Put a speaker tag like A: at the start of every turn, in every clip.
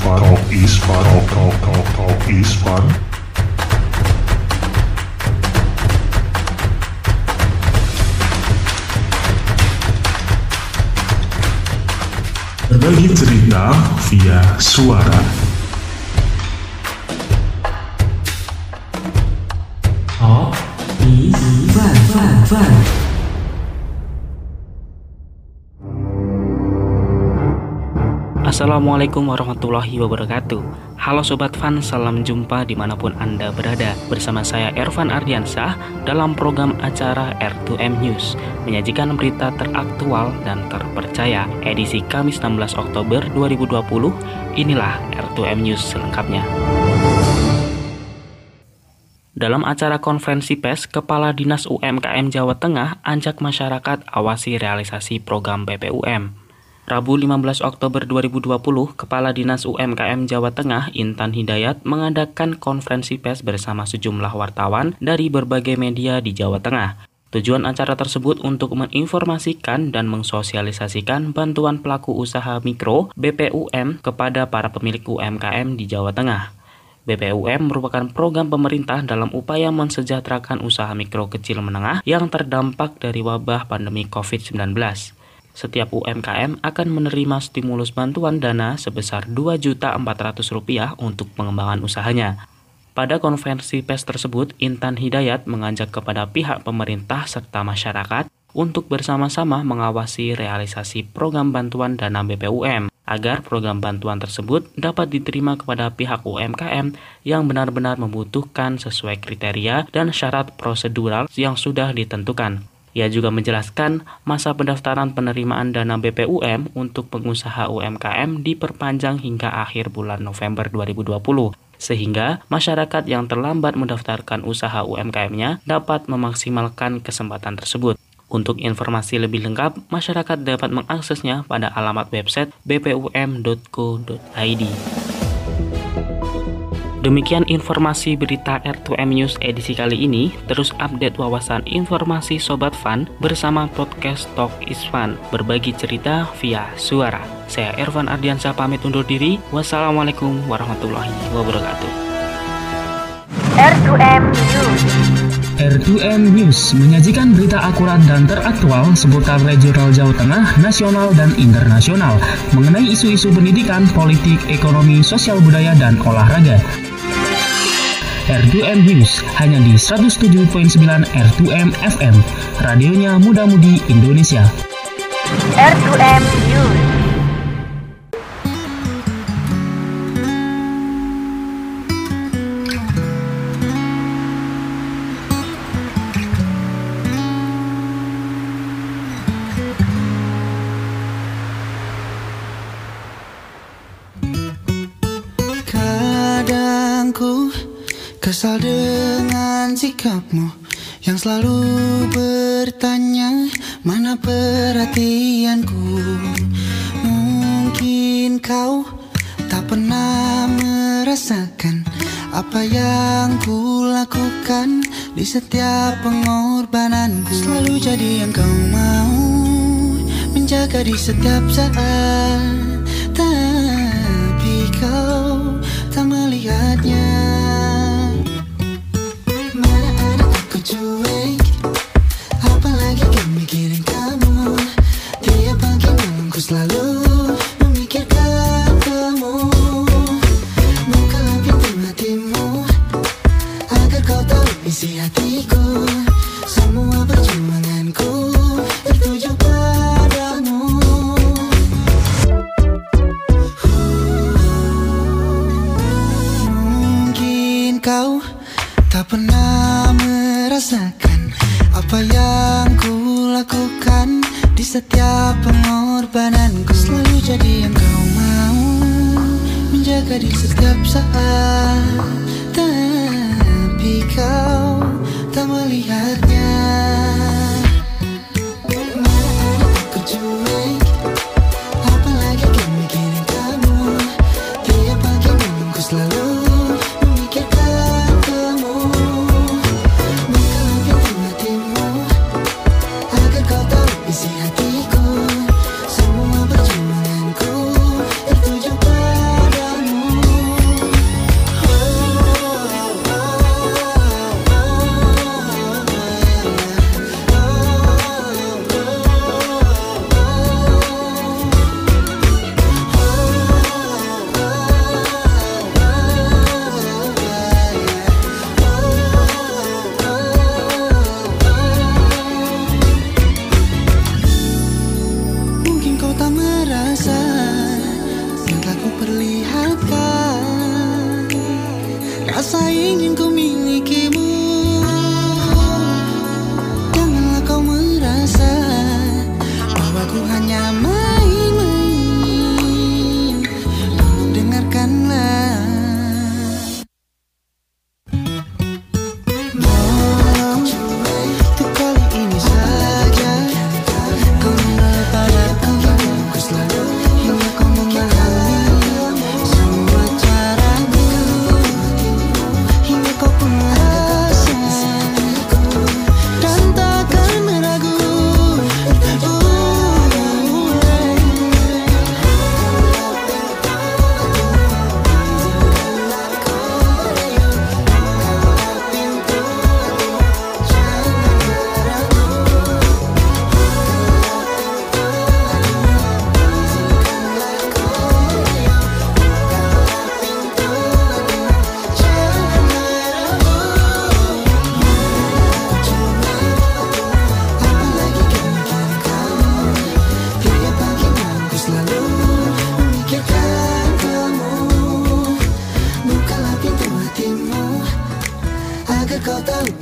A: fun. Talk is fun. Talk talk talk talk is fun. Berbagi cerita via suara.
B: Talk is fun, fun, fun.
C: Assalamualaikum warahmatullahi wabarakatuh. Halo Sobat Fan, salam jumpa di mana pun Anda berada. Bersama saya Ervan Ardiansah dalam program acara R2M News Menyajikan berita teraktual dan terpercaya. Edisi Kamis 16 Oktober 2020 Inilah R2M News selengkapnya. Dalam acara konferensi pers, Kepala Dinas UMKM Jawa Tengah ajak masyarakat awasi realisasi program BPUM. Rabu 15 Oktober 2020, Kepala Dinas UMKM Jawa Tengah Intan Hidayat mengadakan konferensi pers bersama sejumlah wartawan dari berbagai media di Jawa Tengah. Tujuan acara tersebut untuk menginformasikan dan mensosialisasikan bantuan pelaku usaha mikro BPUM kepada para pemilik UMKM di Jawa Tengah. BPUM merupakan program pemerintah dalam upaya mensejahterakan usaha mikro kecil menengah yang terdampak dari wabah pandemi COVID-19. Setiap UMKM akan menerima stimulus bantuan dana sebesar Rp2.400 untuk pengembangan usahanya. Pada konferensi pers tersebut, Intan Hidayat mengajak kepada pihak pemerintah serta masyarakat untuk bersama-sama mengawasi realisasi program bantuan dana BPUM agar program bantuan tersebut dapat diterima kepada pihak UMKM yang benar-benar membutuhkan sesuai kriteria dan syarat prosedural yang sudah ditentukan. Ia juga menjelaskan masa pendaftaran penerimaan dana BPUM untuk pengusaha UMKM diperpanjang hingga akhir bulan November 2020 sehingga masyarakat yang terlambat mendaftarkan usaha UMKM-nya dapat memaksimalkan kesempatan tersebut. Untuk informasi lebih lengkap, masyarakat dapat mengaksesnya pada alamat website bpum.co.id. Demikian informasi berita R2M News edisi kali ini. Terus update wawasan informasi Sobat Fun bersama podcast Talk is Fun. Berbagi cerita via suara. Saya Ervan Ardiansa pamit undur diri. Wassalamualaikum warahmatullahi wabarakatuh.
D: R2M News.
E: R2M News menyajikan berita akurat dan teraktual seputar regional Jawa Tengah, nasional, dan internasional mengenai isu-isu pendidikan, politik, ekonomi, sosial budaya, dan olahraga. R2M News hanya di 107.9 R2M FM, radionya muda-mudi Indonesia.
D: R2M News.
F: Kadang ku kesal dengan sikapmu yang selalu bertanya mana perhatianku. Mungkin kau tak pernah merasakan apa yang ku lakukan di setiap pengorbananku. Selalu jadi yang kau mau menjaga di setiap saat. Hatiku Semua perjuanganku tertuju padamu. Mungkin kau tak pernah merasakan apa yang ku lakukan di setiap pengorbananku. Selalu jadi yang kau mau menjaga di setiap saat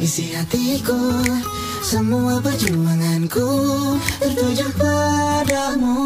F: isi hatiku Semua perjuanganku tertuju padamu.